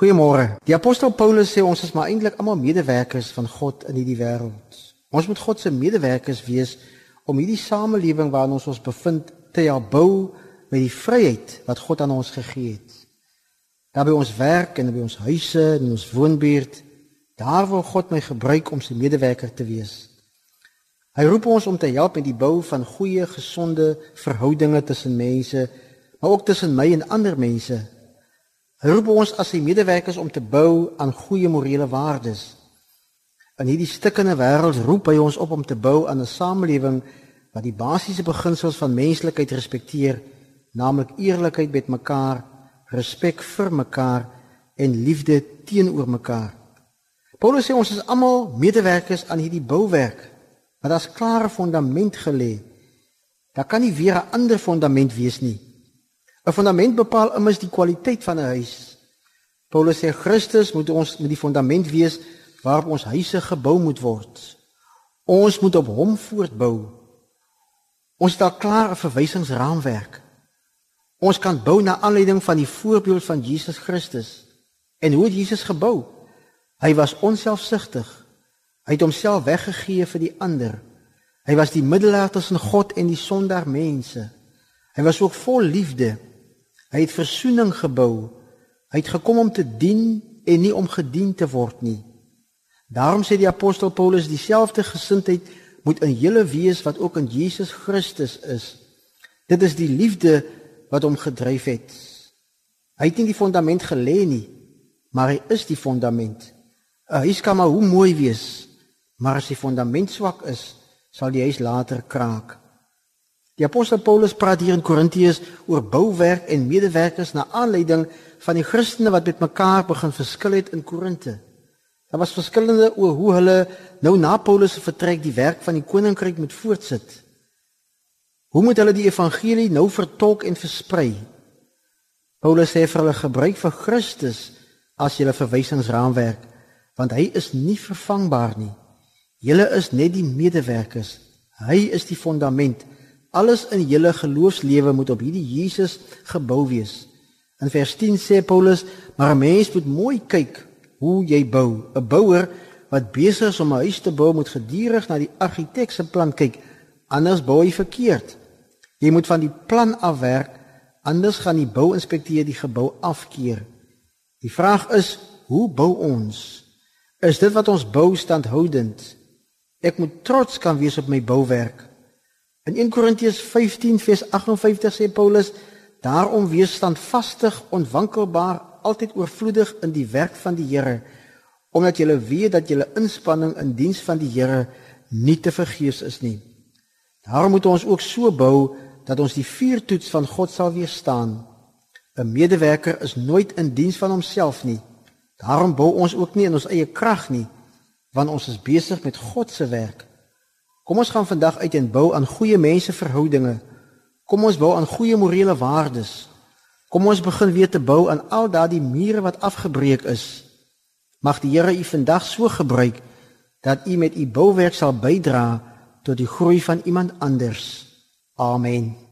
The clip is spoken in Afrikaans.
Goeiemôre. Die apostel Paulus sê ons is maar eintlik almal medewerkers van God in hierdie wêreld. Ons moet God se medewerkers wees om hierdie samelewing waarin ons ons bevind te herbou met die vryheid wat God aan ons gegee het. Daar by ons werk en by ons huise en ons woonbuurt, daar wil God my gebruik om sy medewerker te wees. Hy roep ons om te help met die bou van goeie, gesonde verhoudinge tussen mense, maar ook tussen my en ander mense. Hy roep ons as sy medewerkers om te bou aan goeie morele waardes. In hierdie stikkende wêreld roep hy ons op om te bou aan 'n samelewing wat die basiese beginsels van menslikheid respekteer, naamlik eerlikheid met mekaar, respek vir mekaar en liefde teenoor mekaar. Paulus sê ons is almal medewerkers aan hierdie bouwerk, maar daar's klare fondament gelê. Daar kan nie weer 'n ander fondament wees nie. 'n Fondament bepaal immers die kwaliteit van 'n huis. Paulus sê Christus moet ons met die fondament wees waarop ons huise gebou moet word. Ons moet op hom voortbou. Ons het al klaar 'n verwysingsraamwerk. Ons kan bou na aanleiding van die voorbeeld van Jesus Christus. En hoe het Jesus gebou? Hy was onselfsugtig. Hy het homself weggegee vir die ander. Hy was die middelaar tussen God en die sondaar mense. Hy was ook vol liefde. Hy het versoening gebou. Hy het gekom om te dien en nie om gedien te word nie. Daarom sê die apostel Paulus dieselfde gesindheid moet in julle wees wat ook in Jesus Christus is. Dit is die liefde wat hom gedryf het. Hy het nie die fondament gelê nie, maar hy is die fondament. 'n Huis kan maar hoe mooi wees, maar as die fondament swak is, sal die huis later kraak. Die apostel Paulus praat hier in Korintiërs oor bouwerk en medewerkers na aanleiding van die Christene wat met mekaar begin verskil het in Korinte. Daar was verskillende oor hoe hulle nou na Paulus se vertrek die werk van die koninkryk moet voortsit. Hoe moet hulle die evangelie nou vertolk en versprei? Paulus sê vir hulle gebruik vir Christus as julle verwysingsraamwerk, want hy is nie vervangbaar nie. Julle is net die medewerkers. Hy is die fondament. Alles in julle geloofslewe moet op hierdie Jesus gebou wees. In vers 10 sê Paulus, maar 'n mens moet mooi kyk hoe jy bou. 'n Bouer wat besig is om 'n huis te bou, moet gedurig na die argitek se plan kyk, anders bou hy verkeerd. Jy moet van die plan afwerk, anders gaan die bouinspekteur die gebou afkeer. Die vraag is, hoe bou ons? Is dit wat ons bou standhoudend? Ek moet trots kan wees op my bouwerk. In 1 Korintiërs 15 vers 58 sê Paulus: "Daarom wees standvastig, onwankelbaar, altyd oorvloedig in die werk van die Here, omdat julle weet dat julle inspanning in diens van die Here nie te vergeefs is nie. Daarom moet ons ook so bou dat ons die vuurtoets van God sal weerstaan. 'n Medewerker is nooit in diens van homself nie. Daarom bou ons ook nie in ons eie krag nie, want ons is besig met God se werk. Kom ons gaan vandag uit en bou aan goeie menseverhoudinge. Kom ons bou aan goeie morele waardes. Kom ons begin weer te bou aan al daardie mure wat afgebreek is. Mag die Here u vandag so gebruik dat u met u bouwerk sal bydra tot die groei van iemand anders. Amen.